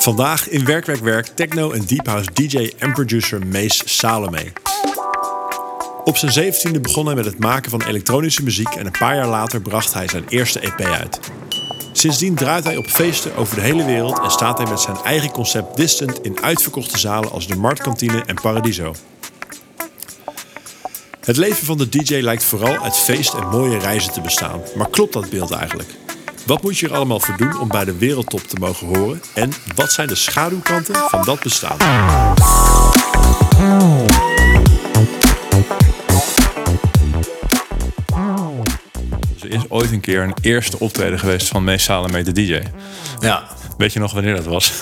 Vandaag in Werk, Werk, Werk techno en deep house DJ en producer Mees Salome. Op zijn zeventiende begon hij met het maken van elektronische muziek en een paar jaar later bracht hij zijn eerste EP uit. Sindsdien draait hij op feesten over de hele wereld en staat hij met zijn eigen concept Distant in uitverkochte zalen als de Marktkantine en Paradiso. Het leven van de DJ lijkt vooral uit feest en mooie reizen te bestaan, maar klopt dat beeld eigenlijk? Wat moet je er allemaal voor doen om bij de wereldtop te mogen horen? En wat zijn de schaduwkanten van dat bestaan? Er is ooit een keer een eerste optreden geweest van Mees Salome, de DJ. Ja. Weet je nog wanneer dat was?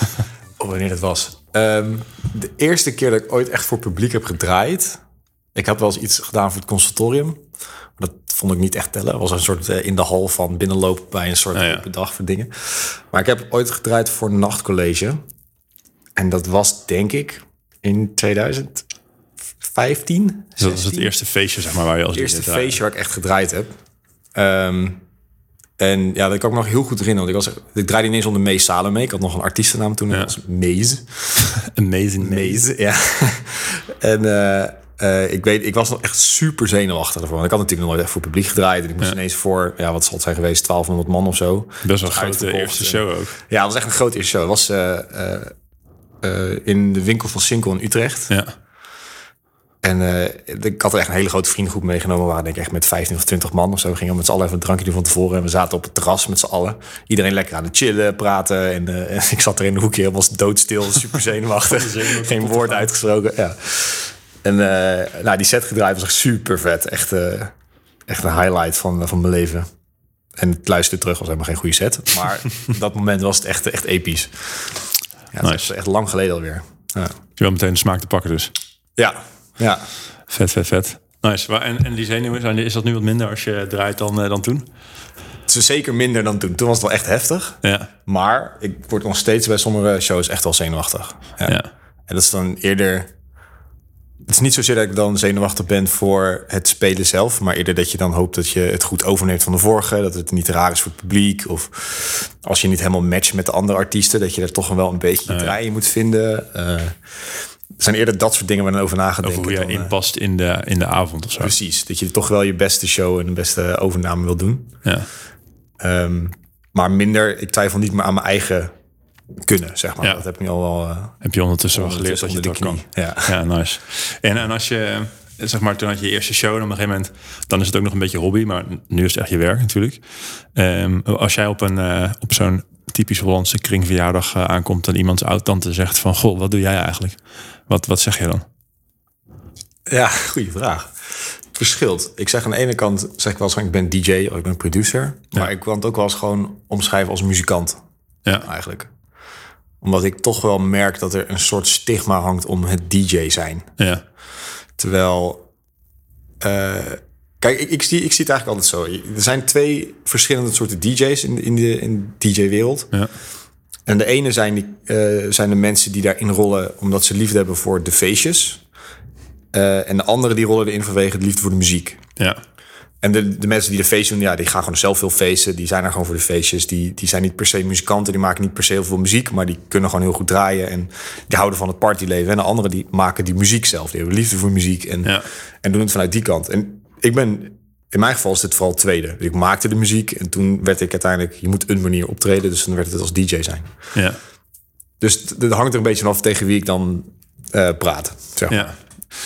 Oh, wanneer dat was. Ehm, de eerste keer dat ik ooit echt voor publiek heb gedraaid. Ik had wel eens iets gedaan voor het consultorium. Maar dat vond ik niet echt tellen. Was een soort eh, in de hal van binnenlopen bij een soort ja. dag voor dingen. Maar ik heb ooit gedraaid voor een nachtcollege. En dat was denk ik in 2015. Dus dat is het eerste feestje, zeg maar, waar je als Het eerste feestje waar ik echt gedraaid heb. Ehm, en ja, dat kan ik me nog heel goed herinneren. Want ik, was, ik draaide ineens onder Mees Salome. Ik had nog een artiestennaam toen. Dat was Mees. Amazing Mees, ja. en eh, eh, ik weet, ik was nog echt super zenuwachtig ervoor. Want ik had natuurlijk nog nooit echt voor publiek gedraaid. En ik moest ineens voor, ja, wat zal het zijn geweest, 1200 man of zo. Best wel een grote eerste show ook. Ja, het was echt een grote eerste show. Het was eh, eh, in de winkel van Sinkel in Utrecht. Ja. En ik had er echt een hele grote vriendengroep meegenomen. We waren denk ik echt met 15 of 20 man of zo. We gingen met z'n allen even een drankje doen van tevoren. En we zaten op het terras met z'n allen. Iedereen lekker aan het chillen, praten. En, en ik zat er in een hoekje, was doodstil, super zenuwachtig. Geen woord uitgesproken. Ja. En eh, nou, die set gedraaid was echt super vet. Echt, eh, echt een highlight van, van mijn leven. En het luisteren terug was helemaal geen goede set. Maar op dat moment was het echt, echt episch. Ja, Nice. is echt lang geleden alweer. Ja. Je wil meteen de smaak te pakken dus. Ja, ja. Vet, vet, vet. Nice. En, en die zenuwen, is dat nu wat minder als je draait dan, eh, dan toen? Het is zeker minder dan toen. Toen was het wel echt heftig. Ja. Maar ik word nog steeds bij sommige shows echt wel zenuwachtig. Ja. Ja. En dat is dan eerder... Is niet zozeer dat ik dan zenuwachtig ben voor het spelen zelf... maar eerder dat je dan hoopt dat je het goed overneemt van de vorige... dat het niet raar is voor het publiek... of als je niet helemaal matcht met de andere artiesten... dat je er toch wel een beetje je draai in moet vinden. Het zijn eerder dat soort dingen waar je dan over na gaat Over hoe jij dan, eh, inpast in de, in de avond of zo. Precies, dat je toch wel je beste show en de beste overname wil doen. Ja. Ehm, maar minder, ik twijfel niet meer aan mijn eigen kunnen, zeg maar. Ja. Dat heb ik nu al wel... eh, Heb je ondertussen wel geleerd dat je dat kan? Ja. Ja, nice. En, en als je, zeg maar, toen had je je eerste show en op een gegeven moment, dan is het ook nog een beetje hobby, maar nu is het echt je werk natuurlijk. Ehm, als jij op, een, eh, op zo'n typisch Hollandse kringverjaardag eh, aankomt en iemands oud-tante zegt van, goh, wat doe jij eigenlijk? Wat, wat zeg je dan? Ja, goede vraag. Verschilt. Ik zeg aan de ene kant, zeg ik wel eens, ik ben DJ of ik ben producer. Maar ik kan het ook wel eens gewoon omschrijven als muzikant, Ja, eigenlijk. Omdat ik toch wel merk dat er een soort stigma hangt om het DJ zijn. ja, Terwijl, eh, kijk, ik, ik, zie, ik zie het eigenlijk altijd zo. Er zijn twee verschillende soorten DJ's in de, in de, in de DJ-wereld. ja, En de ene zijn, die, eh, zijn de mensen die daarin rollen omdat ze liefde hebben voor de feestjes. Eh, en de andere die rollen erin vanwege de liefde voor de muziek. ja, En de, de mensen die de feestjes doen, ja, die gaan gewoon zelf veel feesten. Die zijn er gewoon voor de feestjes. Die, die zijn niet per se muzikanten, die maken niet per se heel veel muziek, maar die kunnen gewoon heel goed draaien en die houden van het partyleven. En de anderen die maken die muziek zelf. Die hebben liefde voor muziek en, Ja. en doen het vanuit die kant. En ik ben, in mijn geval is dit vooral het tweede. Ik maakte de muziek en toen werd ik uiteindelijk, je moet een manier optreden, dus dan werd het als DJ zijn. ja, Dus het hangt er een beetje vanaf tegen wie ik dan eh, praat. Zeg maar. ja.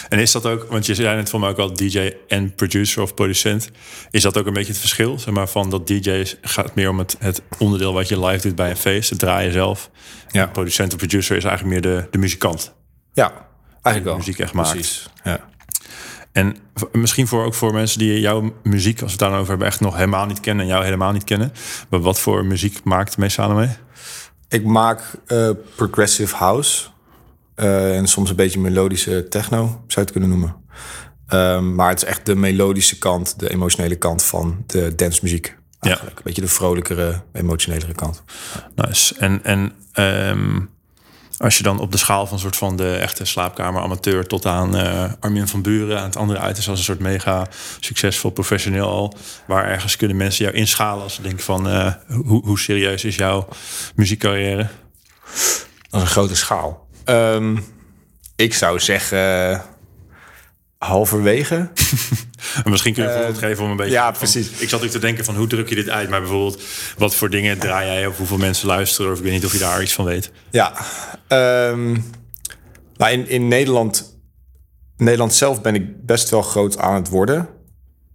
En is dat ook, want je zei net voor mij ook al DJ en producer of producent. Is dat ook een beetje het verschil? Zeg maar van dat DJ's gaat meer om het, het onderdeel wat je live doet bij een feest, het draaien zelf. Ja. En producent of producer is eigenlijk meer de, de muzikant. Ja, eigenlijk wel. muziek echt maakt. Precies. Ja. En misschien voor, ook voor mensen die jouw muziek, als we het daarover hebben, echt nog helemaal niet kennen en jou helemaal niet kennen. Maar wat voor muziek maakt mee samen mee? Ik maak eh, progressive house. Eh, en soms een beetje melodische techno, zou je het kunnen noemen. Ehm, maar het is echt de melodische kant, de emotionele kant van de dancemuziek. Eigenlijk. Een beetje de vrolijkere, emotionelere kant. Nice. En, en ehm, als je dan op de schaal van soort van de echte slaapkamer amateur tot aan eh, Armin van Buren aan het andere uit is als een soort mega succesvol professioneel al. Waar ergens kunnen mensen jou inschalen als ze denken van eh, hoe, hoe serieus is jouw muziekcarrière? Dat is een grote schaal. Ehm, ik zou zeggen halverwege. En misschien kun je een voorbeeld geven om een beetje... ja, van- precies. ik zat natuurlijk te denken van hoe druk je dit uit? Maar bijvoorbeeld, wat voor dingen draai jij? Of hoeveel mensen luisteren? Of ik weet niet of je daar iets van weet. Ja, ehm, nou in, in Nederland, Nederland zelf ben ik best wel groot aan het worden.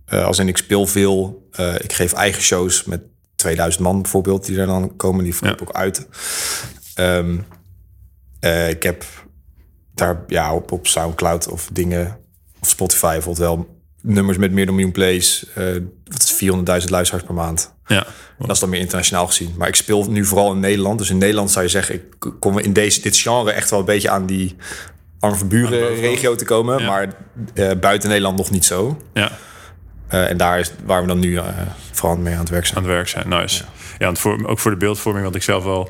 Eh, als in ik speel veel. Eh, ik geef eigen shows met 2000 man bijvoorbeeld die er dan komen. Die Ja. ik ook uit. Ehm, eh, ik heb daar ja, op, op Soundcloud of dingen, of Spotify bijvoorbeeld wel nummers met meer dan miljoen plays. dat is 400.000 luisteraars per maand. Ja, Dat is dan meer internationaal gezien. Maar ik speel nu vooral in Nederland. Dus in Nederland zou je zeggen, ik kom in deze, dit genre echt wel een beetje aan die arme van buren bovenop. regio te komen. Ja. Maar eh, buiten Nederland nog niet zo. ja. En daar is waar we dan nu vooral mee aan het werk zijn. aan het werk zijn. Nice. Ja, want voor, ook voor de beeldvorming, wat ik zelf wel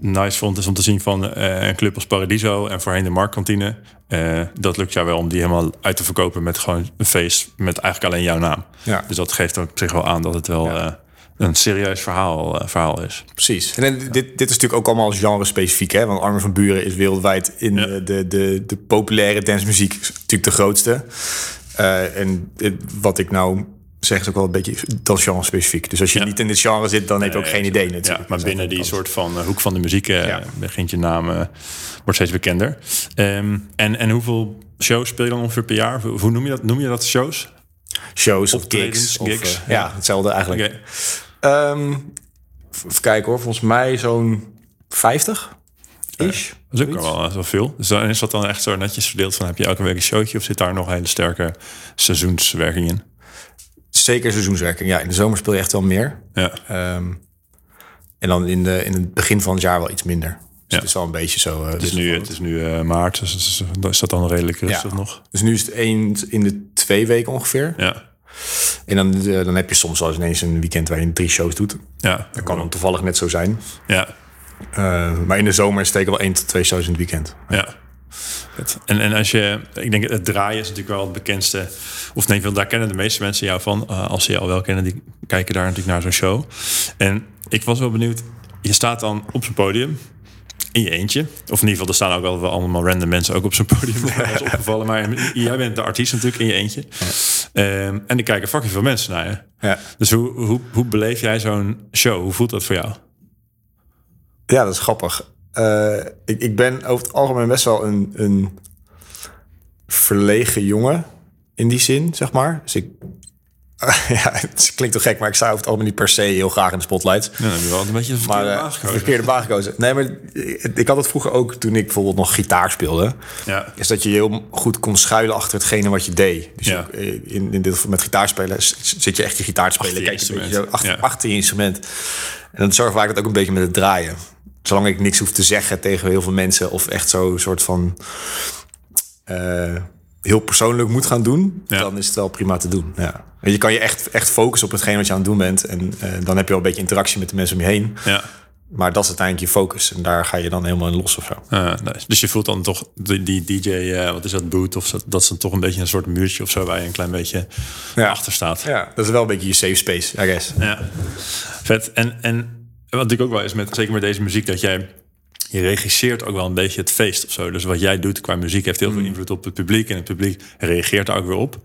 nice vond, is om te zien van eh, een club als Paradiso en voorheen de Marktkantine. Eh, dat lukt jou wel om die helemaal uit te verkopen met gewoon een feest met eigenlijk alleen jouw naam. Ja. Dus dat geeft op zich wel aan dat het wel Ja. eh, een serieus verhaal, verhaal is. Precies. En dit, dit is natuurlijk ook allemaal genre specifiek. Hè? Want Armen van Buren is wereldwijd in Ja. de, de, de, de populaire dancemuziek natuurlijk de grootste. En wat ik nou zeg is ook wel een beetje dat genre specifiek. Dus als je Ja. niet in dit genre zit, dan heb je ook geen idee natuurlijk. Ja, maar is binnen die soort van eh, hoek van de muziek eh, begint je naam, eh, wordt steeds bekender. Ehm, en, en hoeveel shows speel je dan ongeveer per jaar? Hoe, hoe noem je dat? Noem je dat shows? shows of gigs. Of, gigs, ja. hetzelfde eigenlijk. Oké. Ehm, even kijken hoor, volgens mij zo'n 50 ish. Dat is ook wel, wel veel. Dus dan is dat dan echt zo netjes verdeeld van heb je elke week een showtje of zit daar nog een hele sterke seizoenswerking in? Zeker seizoenswerking. Ja, in de zomer speel je echt wel meer. Ja, Ehm, en dan in, de, in het begin van het jaar wel iets minder. Dus Ja. het is wel een beetje zo. eh, het is nu, het is nu eh, maart, dus, is- is dat dan redelijk rustig Ja. nog? Dus nu is het één in de twee weken ongeveer. Ja, En dan, eh, dan heb je soms wel eens ineens een weekend waar je drie shows doet. ja, Dat kan dan toevallig net zo zijn. ja, Eh, maar in de zomer steken wel één tot twee shows in het weekend. ja. En, en als je, ik denk het draaien is natuurlijk wel het bekendste, of nee, daar kennen de meeste mensen jou van. Eh, als ze jou wel kennen, die kijken daar natuurlijk naar zo'n show. En ik was wel benieuwd, je staat dan op zo'n podium in je eentje. Of in ieder geval, er staan ook wel wel allemaal random mensen ook op zo'n podium. Dat is opgevallen. Maar jij bent de artiest natuurlijk in je eentje. Ehm, en er kijken fucking veel mensen naar je. Ja. Dus hoe, hoe, hoe beleef jij zo'n show? Hoe voelt dat voor jou? Ja, dat is grappig. Eh, ik, ik ben over het algemeen best wel een, een verlegen jongen in die zin, zeg maar. Dus ik, ja, het klinkt toch gek, maar ik sta over het algemeen niet per se heel graag in de spotlight. Ja, dan heb je wel een beetje de Maar verkeerde eh, baan gekozen. verkeerde baan gekozen. Nee, maar ik- ik had het vroeger ook toen ik bijvoorbeeld nog gitaar speelde. Ja. Is dat je heel goed kon schuilen achter hetgene wat je deed. Dus Ja. je- in, in dit geval met gitaarspelen zit je echt je gitaar te spelen. Achter je Kijk je een instrument. zo achter, Ja. achter je instrument. En dat zorgt vaak dat ook een beetje met het draaien. Zolang ik niks hoef te zeggen tegen heel veel mensen. Of echt zo soort van... eh, heel persoonlijk moet gaan doen. Ja. Dan is het wel prima te doen. Ja. Je kan je echt, echt focussen op hetgeen wat je aan het doen bent. En eh, dan heb je wel een beetje interactie met de mensen om je heen. Ja. Maar dat is uiteindelijk je focus. En daar ga je dan helemaal in los of zo. Nice. Dus je voelt dan toch die, die DJ, eh, wat is dat, boot? Of dat, dat is dan toch een beetje een soort muurtje of zo waar je een klein beetje Ja. achter staat. Ja, dat is wel een beetje je safe space, I guess. Ja, vet. En, en wat natuurlijk ook wel is, met, zeker met deze muziek, dat jij... Je regisseert ook wel een beetje het feest of zo. Dus wat jij doet qua muziek heeft heel veel invloed op het publiek. En het publiek reageert daar ook weer op.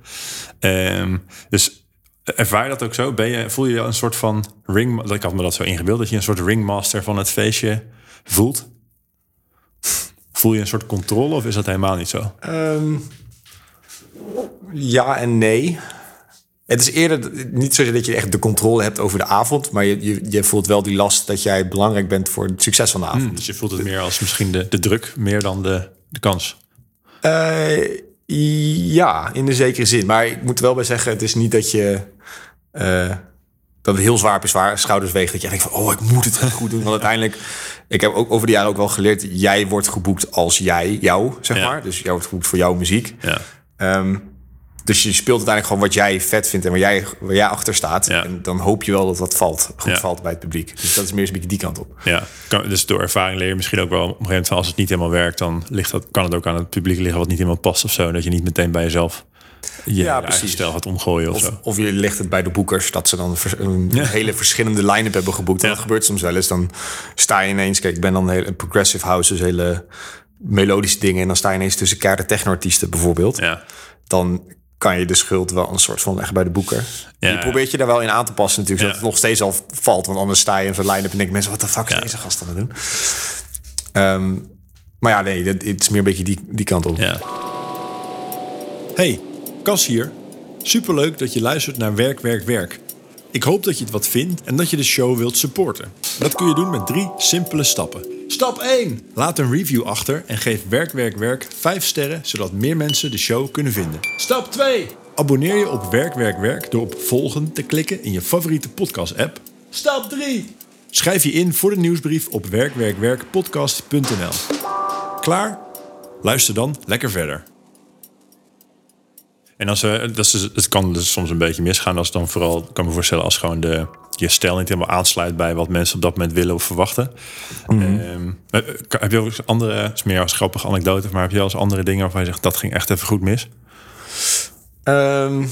Ehm, dus ervaar je dat ook zo? Ben je, voel je je een soort van ring... Ik had me dat zo ingebeeld, dat je een soort ringmaster van het feestje voelt? Voel je een soort controle of is dat helemaal niet zo? Ehm, ja en nee. Het is eerder niet zozeer dat je echt de controle hebt over de avond, maar je, je, je voelt wel die last dat jij belangrijk bent voor het succes van de avond. Dus je voelt het meer als misschien de, de druk, meer dan de, de kans. Eh, ja, in de zekere zin. Maar ik moet er wel bij zeggen, het is niet dat je eh, dat het heel zwaar op je zwaar schouders weegt. Dat je denkt van, oh, ik moet het goed doen. Want uiteindelijk, ik heb ook over de jaren ook wel geleerd, jij wordt geboekt als jij, jou, zeg Ja. maar. Dus jij wordt geboekt voor jouw muziek. Ja. Ehm, dus je speelt uiteindelijk gewoon wat jij vet vindt en waar jij, waar jij achter staat. Ja. En dan hoop je wel dat dat valt, goed Ja. valt bij het publiek. Dus dat is meer een beetje die kant op. Ja, kan, dus door ervaring leer je misschien ook wel op een gegeven moment van als het niet helemaal werkt, dan ligt dat, kan het ook aan het publiek liggen wat niet helemaal past of zo. Dat je niet meteen bij jezelf je ja, precies. stijl gaat omgooien of, of, zo. Of je ligt het bij de boekers dat ze dan een hele verschillende line-up hebben geboekt. En dat gebeurt soms wel eens. Dan sta je ineens, kijk, ik ben dan heel, progressive house, dus hele melodische dingen. En dan sta je ineens tussen keiharde technoartiesten bijvoorbeeld. Ja. Dan kan je de schuld wel een soort van leggen bij de boeker. Ja, je probeert je daar wel in aan te passen natuurlijk, zodat het nog steeds al valt. Want anders sta je in zo'n line-up en denk mensen, wat de fuck is deze gast aan het doen? Ehm, maar ja, nee, het is meer een beetje die, die kant op. Ja. Hey, Cas hier. Superleuk dat je luistert naar Werk, Werk, Werk. Ik hoop dat je het wat vindt en dat je de show wilt supporten. Dat kun je doen met drie simpele stappen. Stap 1. Laat een review achter en geef Werk, Werk, Werk 5 sterren, zodat meer mensen de show kunnen vinden. Stap 2. Abonneer je op Werk, Werk, Werk door op volgen te klikken in je favoriete podcast-app. Stap 3. Schrijf je in voor de nieuwsbrief op werkwerkwerkpodcast.nl. Klaar? Luister dan lekker verder. En als we, dat is, het kan dus soms een beetje misgaan als dan vooral, kan me voorstellen, als gewoon de, je stijl niet helemaal aansluit bij wat mensen op dat moment willen of verwachten. Mm heb je ook andere, het is meer als grappige anekdote, maar heb je als andere dingen waarvan je zegt dat ging echt even goed mis? Um,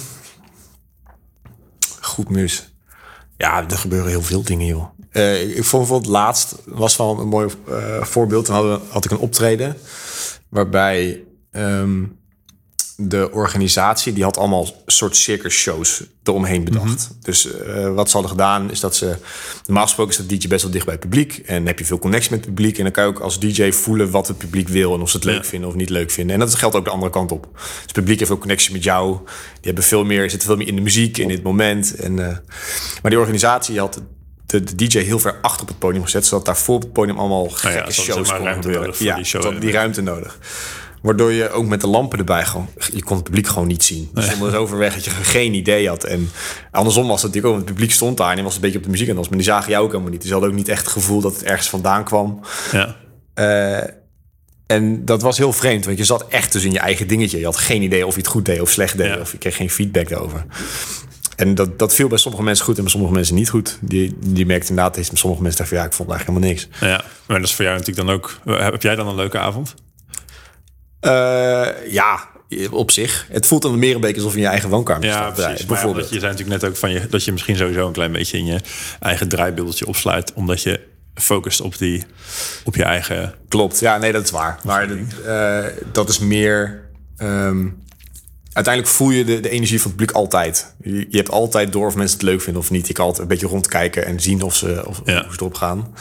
goed mis. Ja, er gebeuren heel veel dingen, joh. Uh, ik vond bijvoorbeeld laatst was wel een mooi uh, voorbeeld. Dan had, had ik een optreden waarbij um, de organisatie die had allemaal soort circus shows eromheen bedacht. Mhm. Dus uh, wat ze hadden gedaan is dat ze... Normaal gesproken is dat DJ best wel dicht bij het publiek. En heb je veel connectie met het publiek. En dan kan je ook als DJ voelen wat het publiek wil... en of ze het leuk vinden of niet leuk vinden. En dat geldt ook de andere kant op. Dus het publiek heeft ook connectie met jou. Die hebben veel meer, zitten veel meer in de muziek, in dit moment. En, uh, maar die organisatie had de, de, DJ heel ver achter op het podium gezet... zodat daar voor op het podium allemaal gekke nou ja, shows konden gebeuren. Ja, die, show die ruimte nodig. Waardoor je ook met de lampen erbij gewoon... Je kon het publiek gewoon niet zien. Dus zonder het overweg dat je geen idee had. En andersom was het natuurlijk ook... Het publiek stond daar en die was een beetje op de muziek en was, Maar die zagen jou ook helemaal niet. Dus ze hadden ook niet echt het gevoel dat het ergens vandaan kwam. Ja. Uh, en dat was heel vreemd. Want je zat echt dus in je eigen dingetje. Je had geen idee of je het goed deed of slecht deed. Of je kreeg geen feedback daarover. En dat, dat viel bij sommige mensen goed en bij sommige mensen niet goed. Die, die merkte inderdaad, bij sommige mensen dachten van ja, ik vond eigenlijk helemaal niks. Ja, maar dat is voor jou natuurlijk dan ook. Heb jij dan een leuke avond? Uh, ja, op zich. Het voelt dan meer een beetje alsof je in je eigen woonkamer ja, staat. Precies. bijvoorbeeld. je zei natuurlijk net ook van je dat je misschien sowieso een klein beetje in je eigen draaibeeldje opsluit, omdat je focust op die op je eigen. Klopt. Ja, nee, dat is waar. Maar uh, dat is meer. Um, uiteindelijk voel je de, de energie van het publiek altijd. Je, je, hebt altijd door of mensen het leuk vinden of niet. Je kan altijd een beetje rondkijken en zien of ze, of, ja. hoe ze erop gaan.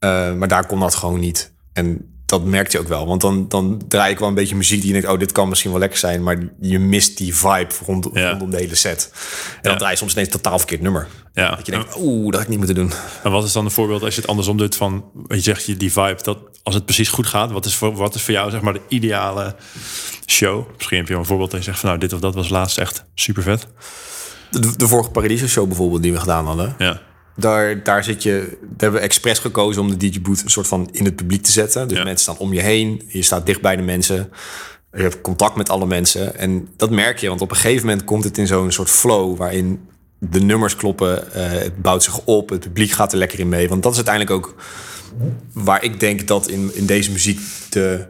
Uh, maar daar kon dat gewoon niet. En dat merkt je ook wel. Want dan, dan draai ik wel een beetje muziek die je denkt... oh, dit kan misschien wel lekker zijn... maar je mist die vibe rond, rondom de hele set. En dan draai je soms ineens totaal verkeerd nummer. Ja. Dat je denkt, oeh, dat had ik niet moeten doen. En wat is dan een voorbeeld als je het andersom doet van... je zegt je die vibe, dat als het precies goed gaat... wat is voor, wat is voor jou zeg maar de ideale show? Misschien heb je een voorbeeld en je zegt van... nou, dit of dat was laatst echt super vet. De, de vorige Paradiso show bijvoorbeeld die we gedaan hadden. Ja. Daar, daar zit je. Daar hebben we expres gekozen om de DJ een soort van in het publiek te zetten. Dus mensen staan om je heen. Je staat dicht bij de mensen. Je hebt contact met alle mensen. En dat merk je, want op een gegeven moment komt het in zo'n soort flow waarin de nummers kloppen. Uh, het bouwt zich op. Het publiek gaat er lekker in mee. Want dat is uiteindelijk ook waar ik denk dat in, in deze muziek de,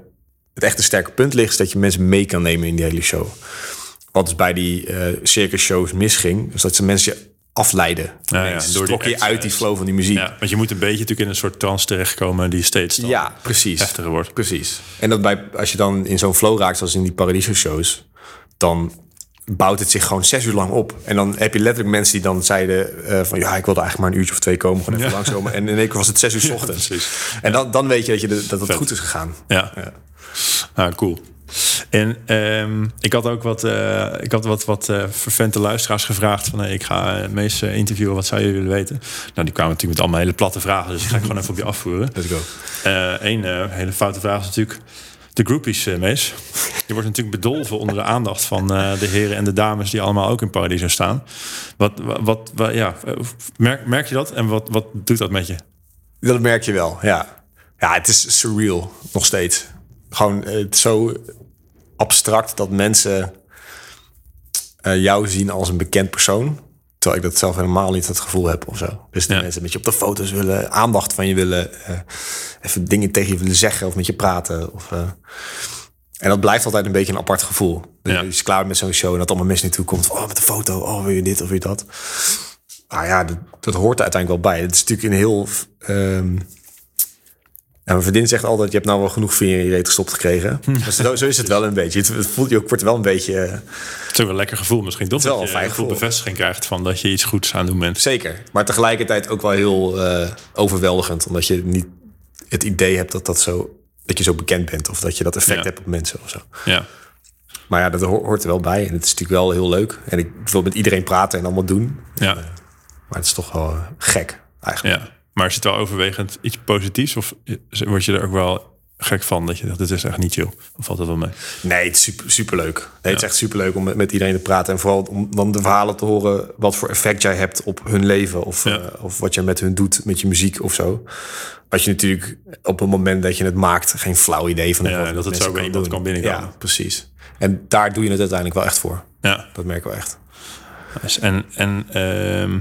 het echte sterke punt ligt. Is dat je mensen mee kan nemen in die hele show. Wat dus bij die uh, circus shows misging. Dus dat ze mensen afleiden. Ja, ja, door trok je uit die flow van die muziek. Ja, want je moet een beetje natuurlijk in een soort trance terechtkomen die steeds ja, precies. heftiger wordt. Precies. En dat bij, als je dan in zo'n flow raakt, zoals in die Paradiso shows, dan bouwt het zich gewoon zes uur lang op. En dan heb je letterlijk mensen die dan zeiden uh, van... ja, ik wilde eigenlijk maar een uurtje of twee komen, gewoon even langskomen. En in één keer was het zes uur s ochtends. en dan, dan weet je dat, je de, dat het goed is gegaan. Ja, ja. Ah, cool. En um, ik had ook wat, uh, ik had wat, wat uh, vervente luisteraars gevraagd van hey, ik ga het meest interviewen, wat zou je willen weten? Nou, die kwamen natuurlijk met allemaal hele platte vragen, dus ik ga ik gewoon even op je afvoeren. Let's go. Eén uh, hele foute vraag is natuurlijk de groupies, Mees. Je wordt natuurlijk bedolven onder de aandacht van de heren en de dames die allemaal ook in Paradiso staan. Wat, wat, wat, ja, merk, merk je dat en wat, wat doet dat met je? Dat merk je wel, ja. Ja, het is surreal nog steeds gewoon het zo abstract dat mensen uh, jou zien als een bekend persoon. Terwijl ik dat zelf helemaal niet het gevoel heb of zo. Dus de mensen met je op de foto's willen, aandacht van je willen, uh, even dingen tegen je willen zeggen of met je praten. Of, uh, En dat blijft altijd een beetje een apart gevoel. Dus Ja. Je is klaar met zo'n show en dat allemaal mensen naartoe komt. Oh, met een foto. Oh, wil je dit of wil je dat? Nou ja, dat, dat hoort er uiteindelijk wel bij. Het is natuurlijk een heel... ehm ja, mijn vriendin zegt altijd, je hebt nou wel genoeg vinger in je reet gestopt gekregen. Dus zo, zo is het wel een beetje. Het, voelt je ook, wordt wel een beetje... eh, Het is ook een lekker gevoel misschien. Toch Het wel dat je een gevoel. bevestiging krijgt van dat je iets goeds aan het doen bent. Zeker. Maar tegelijkertijd ook wel heel eh, overweldigend. Omdat je niet het idee hebt dat, dat, zo, dat je zo bekend bent. Of dat je dat effect Ja. hebt op mensen of zo. Ja, Maar ja, dat ho- hoort er wel bij. En het is natuurlijk wel heel leuk. En ik wil met iedereen praten en allemaal doen. ja, Maar het is toch wel eh, gek eigenlijk. ja. Maar is het wel overwegend iets positiefs? Of word je er ook wel gek van dat je dacht, dit is echt niet chill? Of valt dat wel mee? Nee, het is super, super leuk. Nee, Het is echt super leuk om met, met iedereen te praten. En vooral om dan de verhalen te horen wat voor effect jij hebt op hun leven. Of, Ja. eh, of wat je met hun doet met je muziek of zo. Als je natuurlijk op het moment dat je het maakt geen flauw idee van Ja, wat dat het zo iemand doen. kan binnenkomen. Ja, precies. En daar doe je het uiteindelijk wel echt voor. Ja, Dat merken we echt. en, en ehm,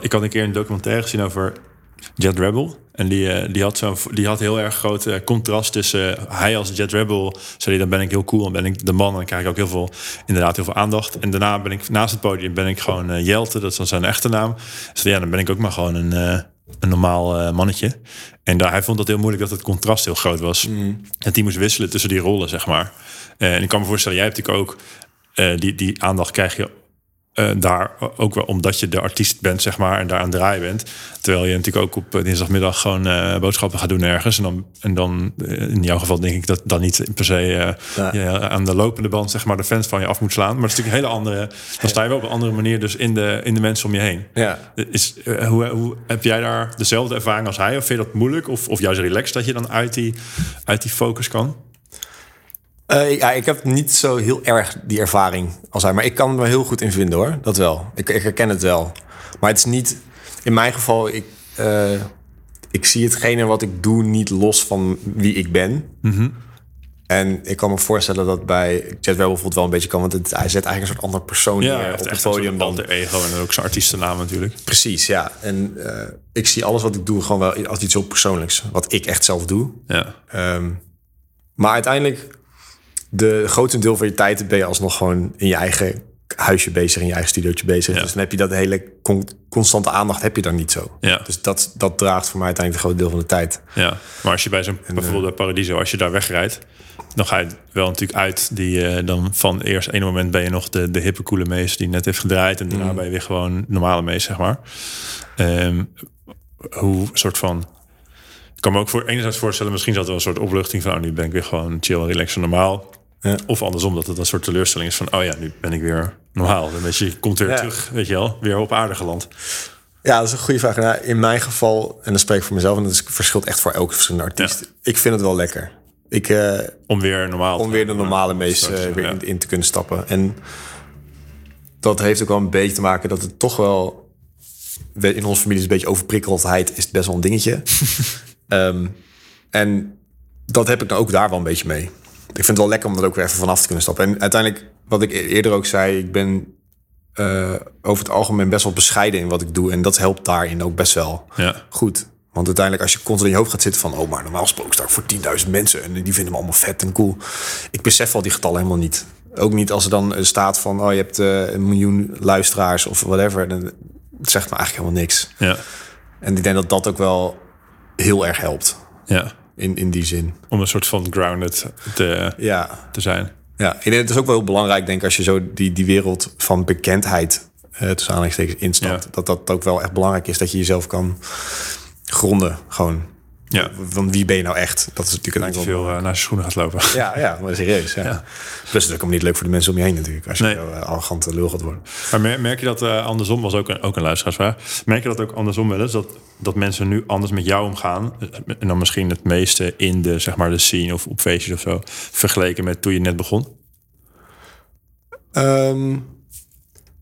ik had een keer een documentaire gezien over Jet Rebel. En die, eh, die, had zo'n, die had heel erg groot eh, contrast tussen eh, hij als Jet Rebel. Zei dan ben ik heel cool en ben ik de man. En dan krijg ik ook heel veel, inderdaad heel veel aandacht. En daarna ben ik naast het podium ben ik gewoon Jelte. Dat is dan zijn echte naam. Dus ja, dan ben ik ook maar gewoon een, een normaal mannetje. En daar, hij vond dat heel moeilijk dat het contrast heel groot was. En die moest wisselen tussen die rollen, zeg maar. En ik kan me voorstellen, jij hebt natuurlijk ook... die, die aandacht krijg je eh, daar ook wel omdat je de artiest bent, zeg maar, en daar aan het draaien bent. Terwijl je natuurlijk ook op eh, dinsdagmiddag gewoon eh, boodschappen gaat doen ergens. En dan, en dan in jouw geval denk ik dat dan niet per se Ja. je aan de lopende band, zeg maar, de fans van je af moet slaan. Maar het is natuurlijk een hele andere. Dan sta je wel op een andere manier dus in de, in de mensen om je heen. Ja. Is, hoe, hoe, heb jij daar dezelfde ervaring als hij? Of vind je dat moeilijk? Of, of juist relaxed dat je dan uit die, uit die focus kan? Eh, ja, ik heb niet zo heel erg die ervaring als hij. Maar ik kan me heel goed in vinden hoor. Dat wel. Ik, ik herken het wel. Maar het is niet... In mijn geval, ik, eh, ik zie hetgene wat ik doe niet los van wie ik ben. En ik kan me voorstellen dat bij Jet Rebel bijvoorbeeld wel een beetje kan. Want het, hij zet eigenlijk een soort ander persoon Ja, neer op het podium. Dan, alter ego en ook zijn artiestennaam natuurlijk. precies, ja. En eh, ik zie alles wat ik doe gewoon wel als iets heel persoonlijks. Wat ik echt zelf doe. Ja, Ehm, maar uiteindelijk, de grootste deel van je tijd ben je alsnog gewoon in je eigen huisje bezig, in je eigen studiootje bezig. Ja. Dus dan heb je dat hele con- constante aandacht heb je dan niet zo. Ja. Dus dat, dat draagt voor mij uiteindelijk een groot deel van de tijd. Ja, maar als je bij zo'n bijvoorbeeld bij Paradiso, als je daar wegrijdt, dan ga je wel natuurlijk uit die eh, dan van eerst ene moment ben je nog de, de hippe coole mees die net heeft gedraaid en daarna ben je weer gewoon normale mees, zeg maar. Ehm, hoe soort van. Ik kan me ook voor enerzijds voorstellen, misschien zat er wel een soort opluchting van, oh, nu ben ik weer gewoon chill, relaxed en normaal. Ja. Of andersom, dat het een soort teleurstelling is van, oh ja, nu ben ik weer normaal. Een beetje, je komt weer Ja. terug, weet je wel, weer op aarde geland. Ja, dat is een goede vraag. Nou, in mijn geval, en dan spreek ik voor mezelf, en dat is, verschilt echt voor elke verschillende artiest. Ik vind het wel lekker. Ik, eh, Om weer normaal om weer de normale mees Straks, eh, weer in, in te kunnen stappen. En dat heeft ook wel een beetje te maken dat het toch wel... we- In onze familie is een beetje overprikkeldheid is best wel een dingetje. Ehm, en dat heb ik dan ook daar wel een beetje mee. Ik vind het wel lekker om er ook weer even vanaf te kunnen stappen. En uiteindelijk, wat ik e- eerder ook zei, ik ben eh, over het algemeen best wel bescheiden in wat ik doe. En dat helpt daarin ook best wel Ja. goed. Want uiteindelijk als je constant in je hoofd gaat zitten van... oh, maar normaal gesproken sta ik voor 10.000 mensen... en die vinden me allemaal vet en cool. Ik besef al die getallen helemaal niet. Ook niet als er dan staat van... oh, je hebt eh, een miljoen luisteraars of whatever. Dan het zegt me eigenlijk helemaal niks. Ja, En ik denk dat dat ook wel heel erg helpt. ja. In, in die zin. Om een soort van grounded te, Ja, te zijn. ja. Ik denk, het is ook wel heel belangrijk, denk ik... als je zo die, die wereld van bekendheid... Uh, tussen aanhalingstekens instapt... Ja. dat dat ook wel echt belangrijk is... dat je jezelf kan gronden. Gewoon. Ja. Van wie ben je nou echt? Dat is natuurlijk wel- veel eh, naar zijn schoenen gaat lopen. Ja, ja, maar serieus. Ja. Ja. Plus het is ook niet leuk voor de mensen om je heen natuurlijk. Als je Nee. zo uh, arrogant lul gaat worden. Maar mer- merk je dat eh, andersom, was ook een, ook een luisteraarsvraag. Merk je dat ook andersom wel eens? Dat, dat mensen nu anders met jou omgaan? eh, En dan misschien het meeste in de, zeg maar, de scene of op feestjes of zo. Vergeleken met toen je net begon? Ehm,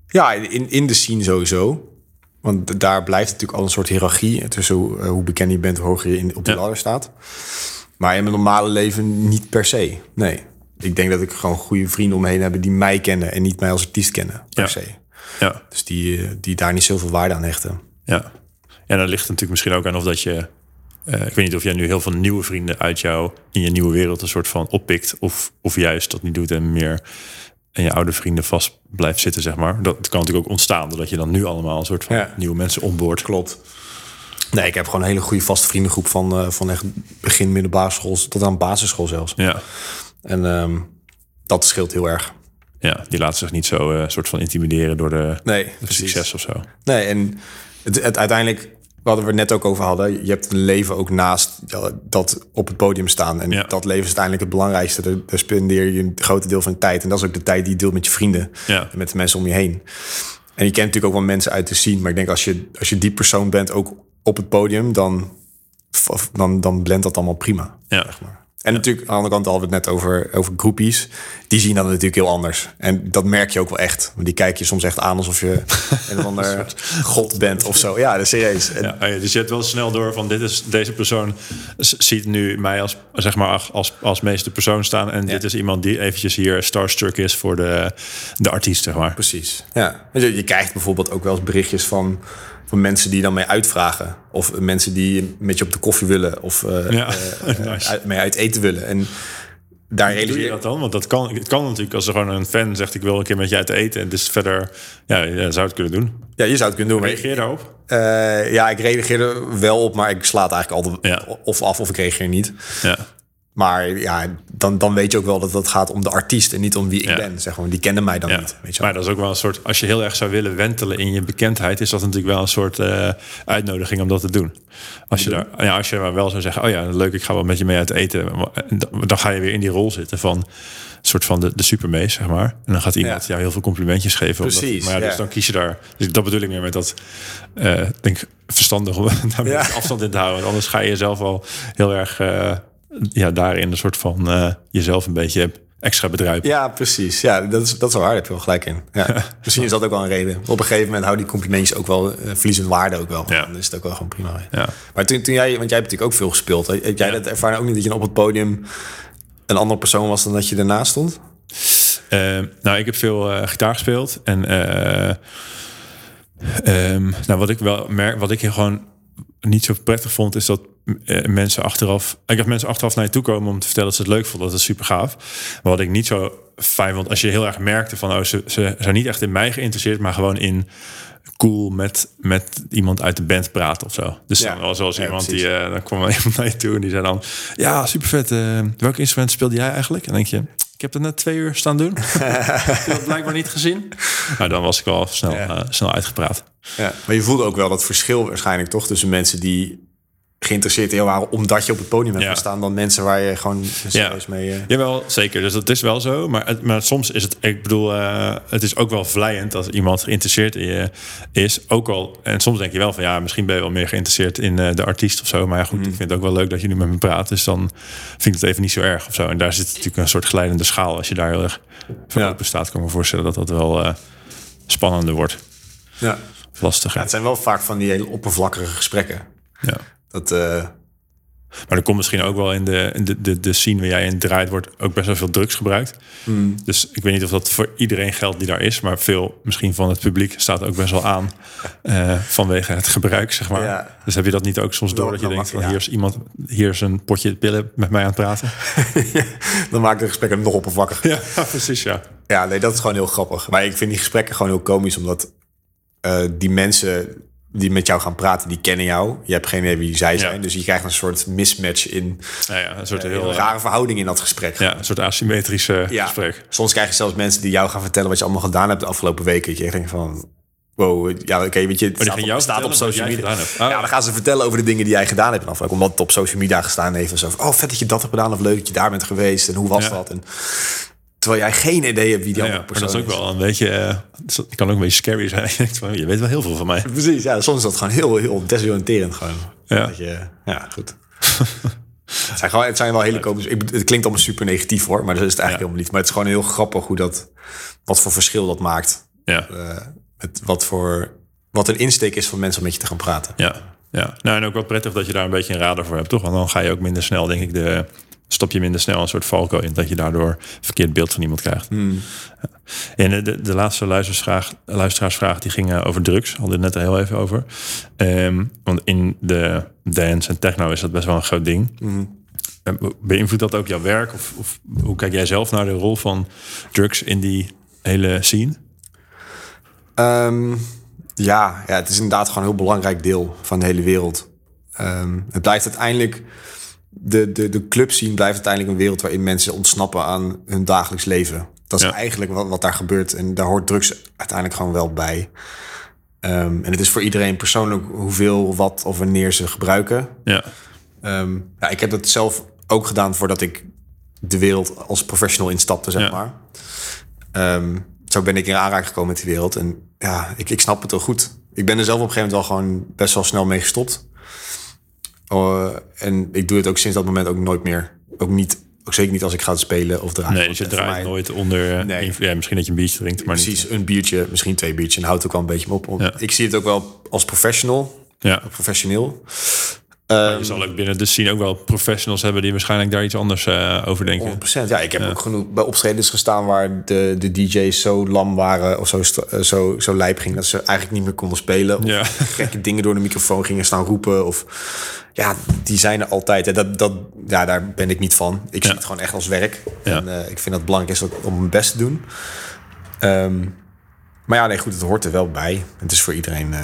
ja, in, in de scene sowieso. Want daar blijft natuurlijk al een soort hiërarchie tussen hoe, eh, hoe bekend je bent, hoe hoger je in, op die Ja. ladder staat. Maar in mijn normale leven niet per se. Nee. Ik denk dat ik gewoon goede vrienden om me heen heb die mij kennen en niet mij als artiest kennen, per Ja. se. Ja, Dus die, eh, die daar niet zoveel waarde aan hechten. ja. En dat ligt natuurlijk misschien ook aan of dat je eh, ik weet niet of jij nu heel veel nieuwe vrienden uit jou in je nieuwe wereld een soort van oppikt. Of, of juist dat niet doet en meer en je oude vrienden vast blijft zitten, zeg maar. Dat kan natuurlijk ook ontstaan, doordat je dan nu allemaal een soort van Ja. nieuwe mensen onboord. Klopt. Nee, ik heb gewoon een hele goede vaste vriendengroep van, eh, van echt begin middelbare school tot aan basisschool zelfs. Ja, En ehm, dat scheelt heel erg. ja, die laten zich niet zo eh, soort van intimideren door de, Nee, de succes of zo. Nee, en het, het uiteindelijk, wat we net ook over hadden, je hebt een leven ook naast dat op het podium staan. En Ja. dat leven is uiteindelijk het belangrijkste. Daar, spendeer je een groot deel van je tijd. En dat is ook de tijd die je deelt met je vrienden Ja. en met de mensen om je heen. En je kent natuurlijk ook wel mensen uit te zien, maar ik denk als je, als je die persoon bent, ook op het podium, dan, dan, dan blendt dat allemaal prima. Ja, En natuurlijk, aan de andere kant hadden we het net over, over groepies. Die zien dat natuurlijk heel anders. En dat merk je ook wel echt. Want die kijken je soms echt aan alsof je een of ander god bent of zo. Ja, dat is serieus. En- Ja, oh ja, dus je hebt wel snel door van dit is deze persoon ziet nu mij als zeg maar als als meeste persoon staan en dit is iemand die eventjes hier starstruck is voor de de artiest zeg maar. Precies. Ja. Dus Je, je krijgt bijvoorbeeld ook wel eens berichtjes van, van mensen die dan mee uitvragen. Of mensen die met je op de koffie willen. Of eh, Ja, eh, nice. uit, mee uit eten willen. En daar realiseer je dat dan? Want dat kan, het kan natuurlijk als er gewoon een fan zegt ik wil een keer met je uit eten en dus verder ja, je zou het kunnen doen. Ja, je zou het kunnen doen. Reageer daarop. Eh, ja, ik reageer er wel op, maar ik sla het eigenlijk altijd Ja. of af of ik reageer niet. Ja. Maar ja, dan, dan weet je ook wel dat het gaat om de artiest en niet om wie ik Ja. ben. Zeg maar. Die kennen mij dan Ja. niet. Weet je wel. Maar dat is ook wel een soort, als je heel erg zou willen wentelen in je bekendheid, is dat natuurlijk wel een soort eh, uitnodiging om dat te doen. Als je, daar, ja, als je maar wel zou zeggen, oh ja, leuk, ik ga wel met je mee uit eten, dan- ga je weer in die rol zitten van een soort van de, de supermees, zeg maar. En dan gaat iemand Ja. jou heel veel complimentjes geven. omdat- Precies, maar ja, dus dan kies je daar. Dus dat bedoel ik meer met dat, ik denk verstandig om daar Ja. afstand in te houden. Want anders ga je jezelf al heel erg, eh, ja, daarin een soort van eh, jezelf een beetje extra bedruipen. Ja, precies. Ja, dat is, dat is wel waar. Daar heb je wel gelijk in. Ja. Misschien is dat ook wel een reden. Op een gegeven moment houden die complimentjes ook wel, eh, verliezen waarde ook wel. Ja. Dan is het ook wel gewoon prima. Ja. Maar toen, toen jij, want jij hebt natuurlijk ook veel gespeeld. Heb jij Ja. dat ervaren ook niet dat je op het podium een andere persoon was dan dat je ernaast stond? Eh, nou, ik heb veel eh, gitaar gespeeld. En eh, ehm, nou, wat ik wel merk, wat ik hier gewoon niet zo prettig vond, is dat mensen achteraf. Ik heb mensen achteraf naar je toe komen om te vertellen dat ze het leuk vonden. Dat is super gaaf. Maar wat ik niet zo fijn vond, als je heel erg merkte van, oh, ze, ze zijn niet echt in mij geïnteresseerd, maar gewoon in cool met, met iemand uit de band praten of zo. Dus Ja. dan was Ja, iemand precies. die, eh, dan kwam iemand naar je toe en die zei dan, ja, super vet. welk instrument speelde jij eigenlijk? En denk je, ik heb er net twee uur staan doen. heb dat blijkbaar niet gezien? Nou, dan was ik al snel, Ja. eh, snel uitgepraat. Ja. Maar je voelde ook wel dat verschil waarschijnlijk toch tussen mensen die geïnteresseerd in waren omdat je op het podium hebt Ja. gestaan dan mensen waar je gewoon serieus mee... eh, Jawel, zeker. Dus dat is wel zo. Maar, maar soms is het, ik bedoel, eh, het is ook wel vlijend als iemand geïnteresseerd in je is. Ook al, en soms denk je wel van ja, misschien ben je wel meer geïnteresseerd in eh, de artiest of zo. Maar ja, goed, ik vind het ook wel leuk dat je nu met me praat. Dus dan vind ik het even niet zo erg of zo. En daar zit natuurlijk een soort glijdende schaal. Als je daar heel erg voor Ja. open staat, kan ik me voorstellen dat dat wel spannender wordt. ja. Lastiger. Ja, het zijn wel vaak van die hele oppervlakkige gesprekken. Ja. Dat, eh, Maar er komt misschien ook wel in de, in de, de, de scene waar jij in draait, wordt ook best wel veel drugs gebruikt. Hmm. Dus ik weet niet of dat voor iedereen geldt die daar is, maar veel misschien van het publiek staat ook best wel aan eh, vanwege het gebruik, zeg maar. Ja. Dus heb je dat niet ook soms door dat je denkt van hier is iemand, hier is een potje pillen met mij aan het praten? dan maakt de gesprekken nog oppervlakkiger. ja, precies, ja. Ja, nee, dat is gewoon heel grappig. Maar ik vind die gesprekken gewoon heel komisch, omdat eh, die mensen die met jou gaan praten, die kennen jou. Je hebt geen idee wie zij zijn. Dus je krijgt een soort mismatch in Nou ja, een soort een heel eh, rare verhouding in dat gesprek. ja, een soort asymmetrische Ja. gesprek. Soms krijg je zelfs mensen die jou gaan vertellen wat je allemaal gedaan hebt de afgelopen weken. Dat je denkt van, wow, ja, oké, weet je, het die staat, op, staat op social media. Ah. Ja, dan gaan ze vertellen over de dingen die jij gedaan hebt afgelopen Omdat het op social media gestaan heeft. En zo oh, vet dat je dat hebt gedaan. Of leuk dat je daar bent geweest. En hoe was Ja. dat? En, terwijl jij geen idee hebt wie die Ja, andere persoon dat is ook wel een beetje, eh, het kan ook een beetje scary zijn. Je weet wel heel veel van mij. Precies, ja. Soms is dat gewoon heel, heel desoriënterend gewoon. Ja. Dat je, ja, goed. het, zijn gewoon, het zijn wel hele komische... Ik, het klinkt allemaal super negatief hoor, maar dat is het eigenlijk Ja. helemaal niet. Maar het is gewoon heel grappig hoe dat... Wat voor verschil dat maakt. Ja. eh, met wat voor... Wat een insteek is van mensen om met je te gaan praten. Ja, ja. Nou, en ook wel prettig dat je daar een beetje een radar voor hebt, toch? Want dan ga je ook minder snel, denk ik, de, stop je minder snel een soort valko in. Dat je daardoor een verkeerd beeld van iemand krijgt. Hmm. En de, de, de laatste luisteraarsvraag, luisteraarsvraag die ging eh, over drugs. Hadden we het net heel even over. Ehm, want in de dance en techno is dat best wel een groot ding. Eh, Beïnvloedt dat ook jouw werk? Of, of hoe kijk jij zelf naar de rol van drugs in die hele scene? Ehm, ja, ja, het is inderdaad gewoon een heel belangrijk deel van de hele wereld. Ehm, het blijft uiteindelijk... De, de, de club scene blijft uiteindelijk een wereld... waarin mensen ontsnappen aan hun dagelijks leven. Dat is Ja. eigenlijk wat, wat daar gebeurt. En daar hoort drugs uiteindelijk gewoon wel bij. Ehm, en het is voor iedereen persoonlijk hoeveel, wat of wanneer ze gebruiken. Ja, Ehm, ja, ik heb dat zelf ook gedaan voordat ik de wereld als professional instapte, zeg Ja. maar. Ehm, zo ben ik in aanraking gekomen met die wereld. En ja, ik, ik snap het wel goed. Ik ben er zelf op een gegeven moment wel gewoon best wel snel mee gestopt. Oh, en ik doe het ook sinds dat moment ook nooit meer. Ook niet, ook zeker niet als ik ga spelen of draaien. nee, dus je draait mij- nooit onder... eh, Nee. ja, misschien dat je een biertje drinkt, maar Precies, een biertje, misschien twee biertjes. En houdt ook wel een beetje op. Ja. Ik zie het ook wel als professional. Ja. professioneel. Je zal ook binnen de scene ook wel professionals hebben die waarschijnlijk daar iets anders eh, over denken. 100%. Ja, ik heb ook genoeg bij optredens gestaan waar de, de DJ's zo lam waren of zo, eh, zo, zo lijp ging dat ze eigenlijk niet meer konden spelen. Of Ja. gekke dingen door de microfoon gingen staan roepen. Of ja, die zijn er altijd. En dat, dat, ja, daar ben ik niet van. Ik zie Ja. het gewoon echt als werk. En eh, ik vind dat het belangrijk is om mijn best te doen. Ehm, maar ja, nee, goed, het hoort er wel bij. Het is voor iedereen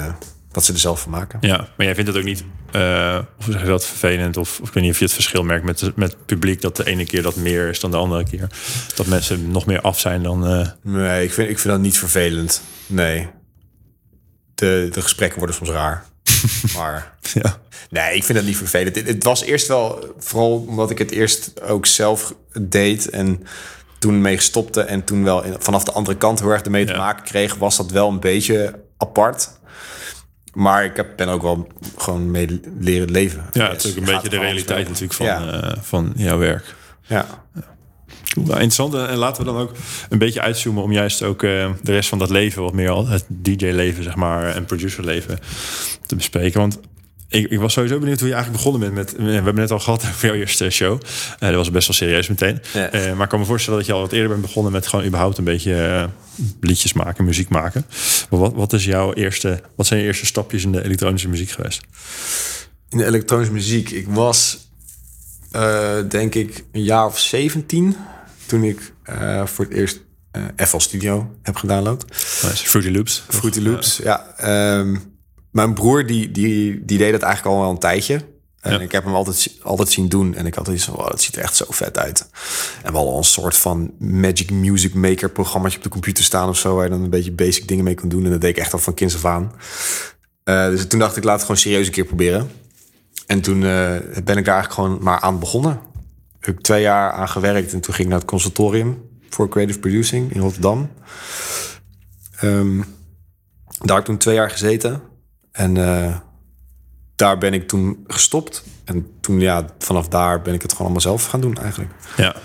wat ze er zelf van maken. Ja, maar jij vindt het ook niet, eh of zeg je dat, vervelend? Of, of ik weet niet of je het verschil merkt met, met het publiek... dat de ene keer dat meer is dan de andere keer. Dat mensen nog meer af zijn dan... eh, Nee, ik vind, ik vind dat niet vervelend. Nee. De, de gesprekken worden soms raar. maar ja. nee, ik vind dat niet vervelend. Het, het was eerst wel, vooral omdat ik het eerst ook zelf deed en toen mee stopte en toen wel in- vanaf de andere kant heel erg ermee te maken kreeg, was dat wel een beetje apart. Maar ik heb, ben ook wel gewoon mee leren leven. ja, het is ook een beetje de realiteit natuurlijk van, Ja. eh, van jouw werk. Ja. Nou, interessant. En laten we dan ook een beetje uitzoomen om juist ook eh, de rest van dat leven, wat meer al het DJ-leven, zeg maar, en producer-leven te bespreken. Want ik, ik was sowieso benieuwd hoe je eigenlijk begonnen bent met. We hebben net al gehad over jouw eerste show. Eh, dat was best wel serieus meteen. Ja. Eh, maar ik kan me voorstellen dat je al wat eerder bent begonnen met gewoon überhaupt een beetje eh, liedjes maken, muziek maken. Maar wat, wat is jouw eerste, wat zijn je eerste stapjes in de elektronische muziek geweest? In de elektronische muziek. Ik was, denk ik, een jaar of 17 toen ik voor het eerst FL Studio heb gedownload. Nice. Fruity Loops. Fruity Loops, ja. Ehm, mijn broer die, die, die deed dat eigenlijk al wel een tijdje. En Ja. ik heb hem altijd, altijd zien doen. En ik had iets van, wow, dat ziet er echt zo vet uit. En we hadden al een soort van Magic Music Maker programmaatje op de computer staan of zo. Waar je dan een beetje basic dingen mee kon doen. En dat deed ik echt al van kinds af aan. Eh, dus toen dacht ik, laat het gewoon serieus een keer proberen. En toen eh, ben ik daar eigenlijk gewoon maar aan begonnen. Heb ik twee jaar aan gewerkt en toen ging ik naar het consultorium voor creative producing in Rotterdam. Ehm, daar heb ik toen twee jaar gezeten. En eh, daar ben ik toen gestopt. En toen, ja, vanaf daar ben ik het gewoon allemaal zelf gaan doen eigenlijk. Ja.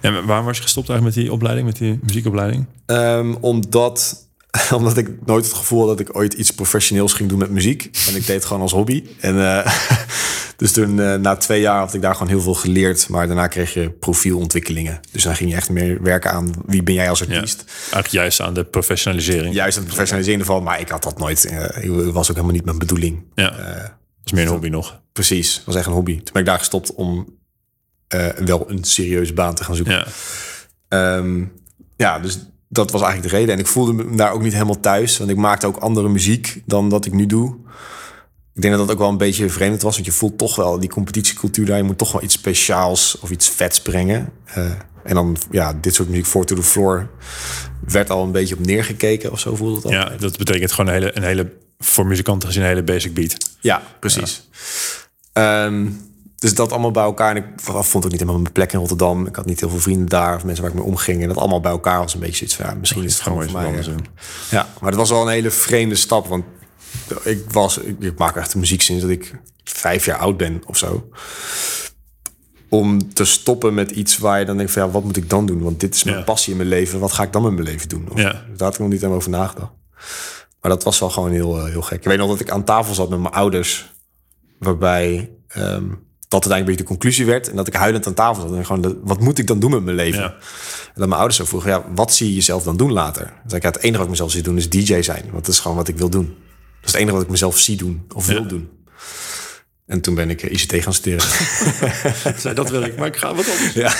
En waarom was je gestopt eigenlijk met die opleiding, met die muziekopleiding? Ehm, omdat, omdat ik nooit het gevoel had dat ik ooit iets professioneels ging doen met muziek. En ik deed het gewoon als hobby. En eh, dus toen, eh, na twee jaar had ik daar gewoon heel veel geleerd. Maar daarna kreeg je profielontwikkelingen. Dus dan ging je echt meer werken aan wie ben jij als Ja. artiest. Eigenlijk juist aan de professionalisering. Juist aan het professionaliseren ervan. Maar ik had dat nooit. eh, Het was ook helemaal niet mijn bedoeling. Ja. dat is meer een hobby nog. Precies, was echt een hobby. Toen ben ik daar gestopt om eh, wel een serieuze baan te gaan zoeken. Ja. Ehm, ja, dus dat was eigenlijk de reden. En ik voelde me daar ook niet helemaal thuis. Want ik maakte ook andere muziek dan dat ik nu doe. Ik denk dat dat ook wel een beetje vreemd was. Want je voelt toch wel die competitiecultuur daar. Je moet toch wel iets speciaals of iets vets brengen. Eh, en dan, ja, dit soort muziek, voor to the floor... werd al een beetje op neergekeken of zo voelde het al. ja, dat betekent gewoon een hele, een hele, voor muzikanten gezien, een hele basic beat. Ja, precies. Ehm, dus dat allemaal bij elkaar. En ik vond ook niet helemaal mijn plek in Rotterdam. Ik had niet heel veel vrienden daar of mensen waar ik mee omging. En dat allemaal bij elkaar was een beetje zoiets van... Ja, misschien is het gewoon voor mij. eh. Ja, maar het was wel een hele vreemde stap. Want ik was... Ik, ik maak echt muziek sinds dat ik vijf jaar oud ben of zo. Om te stoppen met iets waar je dan denkt van... Ja, wat moet ik dan doen? Want dit is mijn Ja. passie in mijn leven. Wat ga ik dan met mijn leven doen? Of, Ja. Daar had ik nog niet helemaal over nagedacht. Maar dat was wel gewoon heel, eh, heel gek. Ik weet nog dat ik aan tafel zat met mijn ouders. Waarbij ehm, dat uiteindelijk een beetje de conclusie werd. En dat ik huilend aan tafel zat. En gewoon, de- wat moet ik dan doen met mijn leven? Ja. En dat mijn ouders zo vroegen, ja, wat zie je jezelf dan doen later? Dan zei ik, ja, het enige wat ik mezelf zie doen is DJ zijn. Want dat is gewoon wat ik wil doen. Is het enige wat ik mezelf zie doen of wil doen. En toen ben ik eh, ICT gaan studeren. Zei, dat wil ik, maar ik ga wat anders. ja.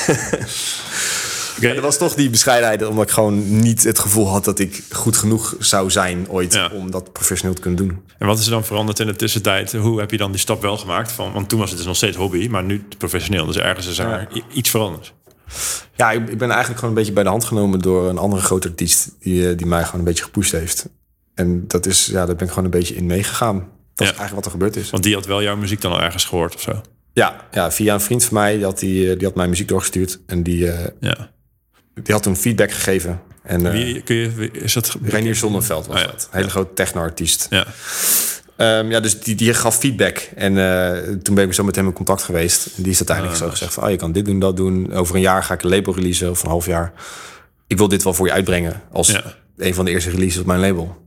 Oké, Dat was toch die bescheidenheid, omdat ik gewoon niet het gevoel had dat ik goed genoeg zou zijn ooit Ja. om dat professioneel te kunnen doen. En wat is er dan veranderd in de tussentijd? Hoe heb je dan die stap wel gemaakt? Van, want toen was het dus nog steeds hobby, maar nu professioneel. Dus ergens is er Ja. iets veranderd. Ja, ik, ik ben eigenlijk gewoon een beetje bij de hand genomen door een andere grote artiest die, eh, die mij gewoon een beetje gepusht heeft. En dat is, ja, daar ben ik gewoon een beetje in meegegaan. Dat is eigenlijk wat er gebeurd is. Want die had wel jouw muziek dan al ergens gehoord of zo. Ja, ja via een vriend van mij, die had, die, eh, die had mijn muziek doorgestuurd. En die, eh, Ja. die had toen feedback gegeven. En uh, Wie, kun je, is dat... Reinier Zonneveld was Ah, ja. dat. Een hele grote techno-artiest. Ja. Ehm, ja, dus die, die gaf feedback. En eh, toen ben ik zo met hem in contact geweest. En die is uiteindelijk Ah, zo gezegd van... Oh, je kan dit doen, dat doen. Over een jaar ga ik een label releasen. Of een half jaar. Ik wil dit wel voor je uitbrengen. Als Ja. een van de eerste releases op mijn label.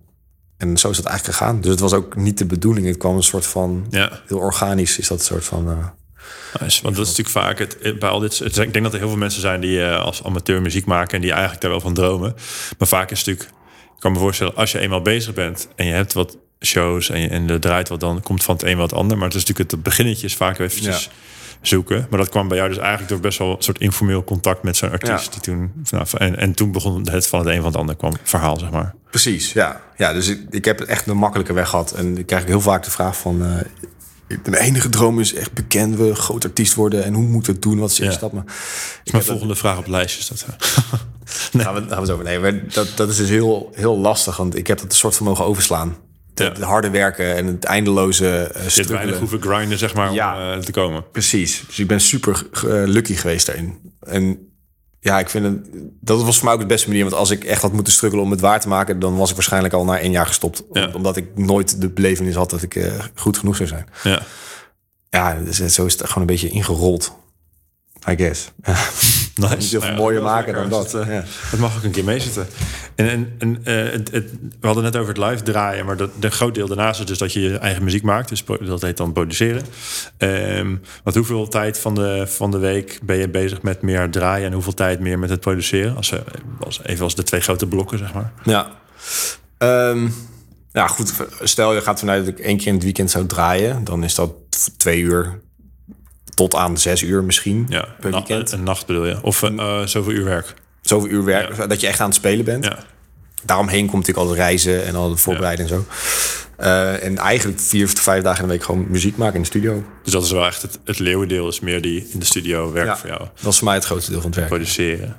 En zo is dat eigenlijk gegaan. Dus het was ook niet de bedoeling. Het kwam een soort van... Ja. Heel organisch is dat een soort van... Nice, want dat is natuurlijk vaak het, bij al dit. Het, ik denk dat er heel veel mensen zijn die eh, als amateur muziek maken en die eigenlijk daar wel van dromen. Maar vaak is het natuurlijk, ik kan me voorstellen, als je eenmaal bezig bent en je hebt wat shows en, je, en er draait wat, dan komt van het een wat ander. Maar het is natuurlijk het beginnetje is vaak eventjes Ja. Zoeken. Maar dat kwam bij jou dus eigenlijk door best wel een soort informeel contact met zo'n artiest. Ja. Die toen, nou, en, en toen begon het van het een van het ander kwam verhaal, zeg maar. Precies, ja. ja dus ik, ik heb echt een makkelijke weg gehad. En ik krijg heel vaak de vraag van... eh mijn enige droom is echt bekend worden, groot artiest worden. En hoe moet ik het doen? Wat is de Ja. stap? Maar ik Mijn volgende vraag op het lijstje is dat. Gaan we, gaan we zo. Nee, maar dat, dat is dus heel, heel lastig. Want ik heb dat een soort van mogen overslaan. Ja. Het harde werken en het eindeloze uh, Je weinig hoeven grinden, zeg maar, Ja. om eh, te komen. Precies. Dus ik ben super eh, lucky geweest daarin. En ja, ik vind het, dat was voor mij ook de beste manier. Want als ik echt had moeten struggelen om het waar te maken, dan was ik waarschijnlijk al na één jaar gestopt. Ja. Omdat ik nooit de belevenis had dat ik goed genoeg zou zijn. Ja. Ja, dus het- zo is het gewoon een beetje ingerold. I guess. Nice. Niet heel veel Nou mooier maken dan dat. eh, Ja. Het mag ook een keer meezitten. En, en, en eh, het, het, we hadden net over het live draaien, maar dat, de groot deel daarnaast is dus dat je je eigen muziek maakt. Dus dat heet dan produceren. Ehm want hoeveel tijd van de, van de week ben je bezig met meer draaien en hoeveel tijd meer met het produceren? Als, we- als, even als de twee grote blokken, zeg maar. Ja. Ehm, ja, goed. Stel je gaat vanuit dat ik één keer in het weekend zou draaien. Dan is dat twee uur tot aan zes uur misschien Ja, per weekend. Een nacht bedoel je? Of eh, zoveel uur werk? Zoveel uur werk, dat je echt aan het spelen bent. Ja. Daaromheen komt natuurlijk al het reizen en al het voorbereiden en zo. Eh, en eigenlijk vier of vijf dagen in de week gewoon muziek maken in de studio. Dus dat is wel echt het, het leeuwendeel, is meer die in de studio werk voor jou. Dat is voor mij het grootste deel van het werk. produceren.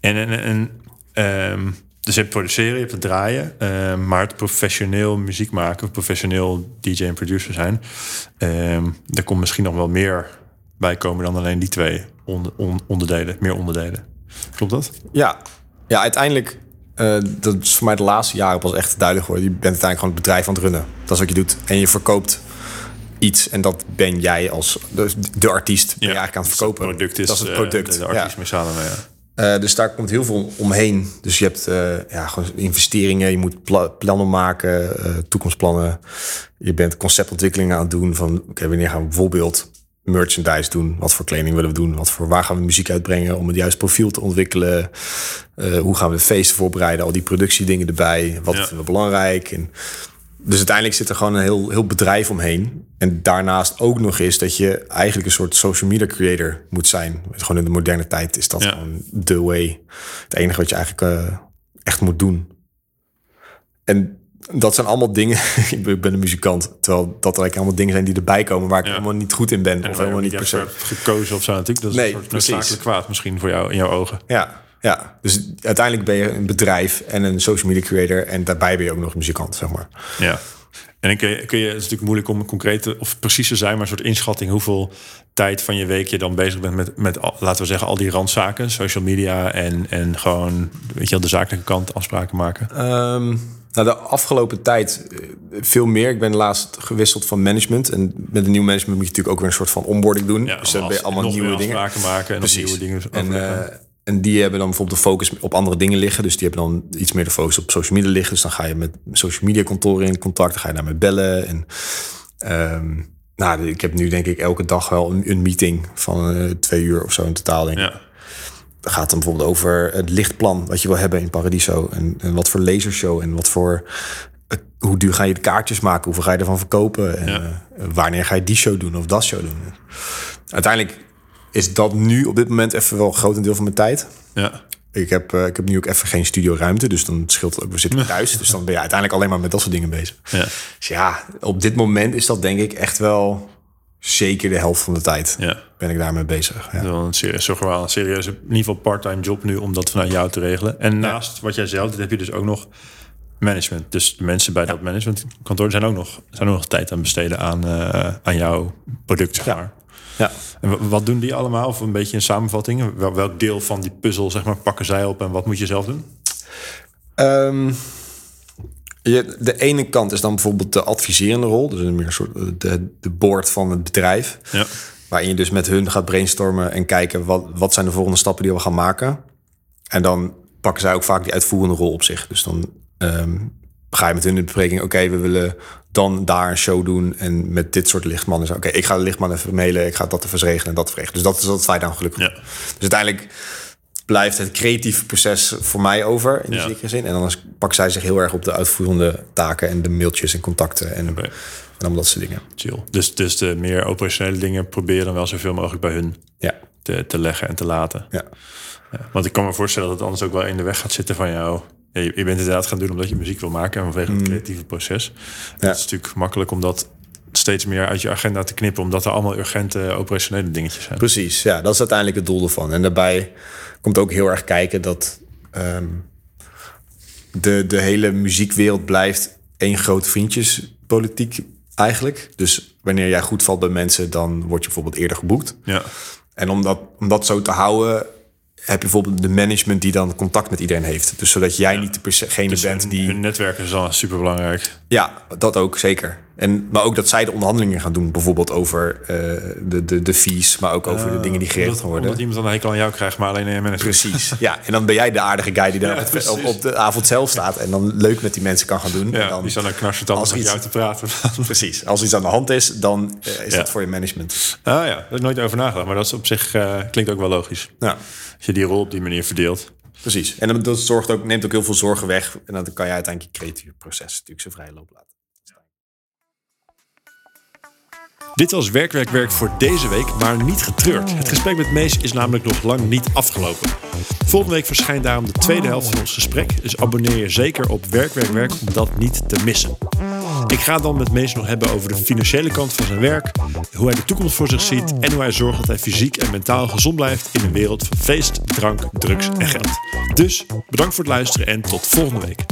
En, en, en ehm, dus je hebt produceren, je hebt het draaien, ehm, maar het professioneel muziek maken, of professioneel DJ en producer zijn, ehm er komt misschien nog wel meer bij komen dan alleen die twee on- on- onderdelen, meer onderdelen. Klopt dat? Ja, ja uiteindelijk, eh, dat is voor mij de laatste jaren pas echt duidelijk geworden. Je bent uiteindelijk gewoon het bedrijf aan het runnen. Dat is wat je doet. En je verkoopt iets en dat ben jij als de, de artiest ben je eigenlijk aan het verkopen. Het product is, dat is het eh, product. de, de ja. ja. Eh, dus daar komt heel veel omheen. Dus je hebt ja, gewoon investeringen, je moet pla- plannen maken, toekomstplannen. Je bent conceptontwikkelingen aan het doen van oké, wanneer gaan we bijvoorbeeld merchandise doen? Wat voor kleding willen we doen? Wat voor, waar gaan we muziek uitbrengen om het juiste profiel te ontwikkelen? Eh, hoe gaan we de feesten voorbereiden? Al die productiedingen erbij. Wat Ja. vinden we belangrijk? En dus uiteindelijk zit er gewoon een heel, heel bedrijf omheen. En daarnaast ook nog eens dat je eigenlijk een soort social media creator moet zijn. Gewoon in de moderne tijd is dat Ja. gewoon the way. Het enige wat je eigenlijk eh, echt moet doen. En dat zijn allemaal dingen. ik ben- een muzikant. Terwijl dat eigenlijk allemaal dingen zijn die erbij komen waar ik Ja. helemaal niet goed in ben. En of helemaal niet per se. gekozen of zo natuurlijk. Dat is Nee, een soort kwaad misschien voor jou in jouw ogen. Ja, ja. Dus uiteindelijk ben je een bedrijf en een social media creator. En daarbij ben je ook nog muzikant, zeg maar. Ja. En dan kun je, kun je, het is natuurlijk moeilijk om een concrete of precies te zijn, maar een soort inschatting hoeveel tijd van je week je dan bezig bent met, met al- laten we zeggen, al die randzaken, social media en, en gewoon, weet je wel, de zakelijke kant afspraken maken. Ehm, nou, de afgelopen tijd eh, veel meer. Ik ben laatst gewisseld van management. En met een nieuw management moet je natuurlijk ook weer een soort van onboarding doen. Ja, dus dan ben je allemaal nieuwe dingen. maken en nieuwe dingen En, eh, en die hebben dan bijvoorbeeld de focus op andere dingen liggen. Dus die hebben dan iets meer de focus op social media liggen. Dus dan ga je met social media kantoren in contact. Dan ga je daarmee bellen. En, ehm, Nou, ik heb nu denk ik elke dag wel een, een meeting van uh, twee uur of zo in totaal. Denk ik. Ja. Gaat dan bijvoorbeeld over het lichtplan wat je wil hebben in Paradiso. En, en wat voor lasershow en wat voor. eh, hoe duur ga je de kaartjes maken? Hoeveel ga je ervan verkopen? En Ja. eh, wanneer ga je die show doen of dat show doen? Uiteindelijk is dat nu op dit moment even wel een grotendeel van mijn tijd. Ja. Ik heb, eh, ik heb nu ook even geen studioruimte, dus dan scheelt het ook. We zitten thuis, dus dan ben je uiteindelijk alleen maar met dat soort dingen bezig. Ja. Dus ja, op dit moment is dat denk ik echt wel zeker de helft van de tijd Ja. ben ik daarmee bezig. Ja. Wel een serieus, toch wel een serieuze, in ieder geval part-time job nu om dat vanuit jou te regelen. En naast wat jij zelf doet, heb je dus ook nog management. Dus de mensen bij dat managementkantoor zijn ook nog, zijn ook nog tijd aan besteden aan, eh, aan jouw product, zeg Ja. maar. Ja. En wa- wat doen die allemaal? Of een beetje in samenvatting? Wel, welk deel van die puzzel zeg maar, pakken zij op en wat moet je zelf doen? Ehm, je, de ene kant is dan bijvoorbeeld de adviserende rol, dus een meer soort eh, de, de board van het bedrijf. Ja. Waarin je dus met hun gaat brainstormen en kijken wat, wat zijn de volgende stappen die we gaan maken. En dan pakken zij ook vaak die uitvoerende rol op zich. Dus dan ehm, ga je met hun in de bespreking, oké, we willen dan daar een show doen en met dit soort lichtmannen. Oké, ik ga de lichtman even mailen, ik ga dat even regelen en dat regelen. Dus dat is wat wij dan gelukkig Ja. Dus uiteindelijk blijft het creatieve proces voor mij over in die Ja. zekere zin. En dan pakken zij zich heel erg op de uitvoerende taken en de mailtjes en contacten en, en allemaal dat soort dingen. Chill. Dus, dus de meer operationele dingen dan wel zoveel mogelijk bij hun Ja, te, te leggen en te laten. ja. Ja, want ik kan me voorstellen dat het anders ook wel in de weg gaat zitten van jou. Ja, je, je bent inderdaad gaan doen omdat je muziek wil maken en vanwege het creatieve proces. Het is natuurlijk makkelijk om dat steeds meer uit je agenda te knippen, omdat er allemaal urgente operationele dingetjes zijn. Precies, ja, dat is uiteindelijk het doel ervan. En daarbij komt ook heel erg kijken dat ehm, de, de hele muziekwereld blijft één grote vriendjespolitiek eigenlijk. Dus wanneer jij goed valt bij mensen, dan word je bijvoorbeeld eerder geboekt. Ja, En om dat, om dat zo te houden, heb je bijvoorbeeld de management die dan contact met iedereen heeft. Dus zodat jij niet degene dus bent die... hun netwerk is dan super belangrijk. Ja, dat ook zeker. En, maar ook dat zij de onderhandelingen gaan doen. Bijvoorbeeld over eh, de, de, de fees, maar ook over de dingen die geregeld gaan worden. omdat iemand dan een hekel aan jou krijgt, maar alleen je manager. Precies. Ja, en dan ben jij de aardige guy die daar Ja, op, op, de avond zelf staat. En dan leuk met die mensen kan gaan doen. en Ja, dan, die staan dan als met iets- jou te praten. Precies. Als iets aan de hand is, dan eh, is Ja. dat voor je management. ah ja, daar heb ik nooit over nagedacht, maar dat is op zich eh, klinkt ook wel logisch. Ja, Als je die rol op die manier verdeelt. precies. En dat zorgt ook, neemt ook heel veel zorgen weg. En dan kan je uiteindelijk je creatieve proces natuurlijk zo vrij loop laten. Dit was Werk, Werk, Werk voor deze week, maar niet getreurd. Het gesprek met Mees is namelijk nog lang niet afgelopen. Volgende week verschijnt daarom de tweede helft van ons gesprek, dus abonneer je zeker op Werk, Werk, Werk om dat niet te missen. Ik ga het dan met Mees nog hebben over de financiële kant van zijn werk, hoe hij de toekomst voor zich ziet en hoe hij zorgt dat hij fysiek en mentaal gezond blijft in een wereld van feest, drank, drugs en geld. Dus bedankt voor het luisteren en tot volgende week.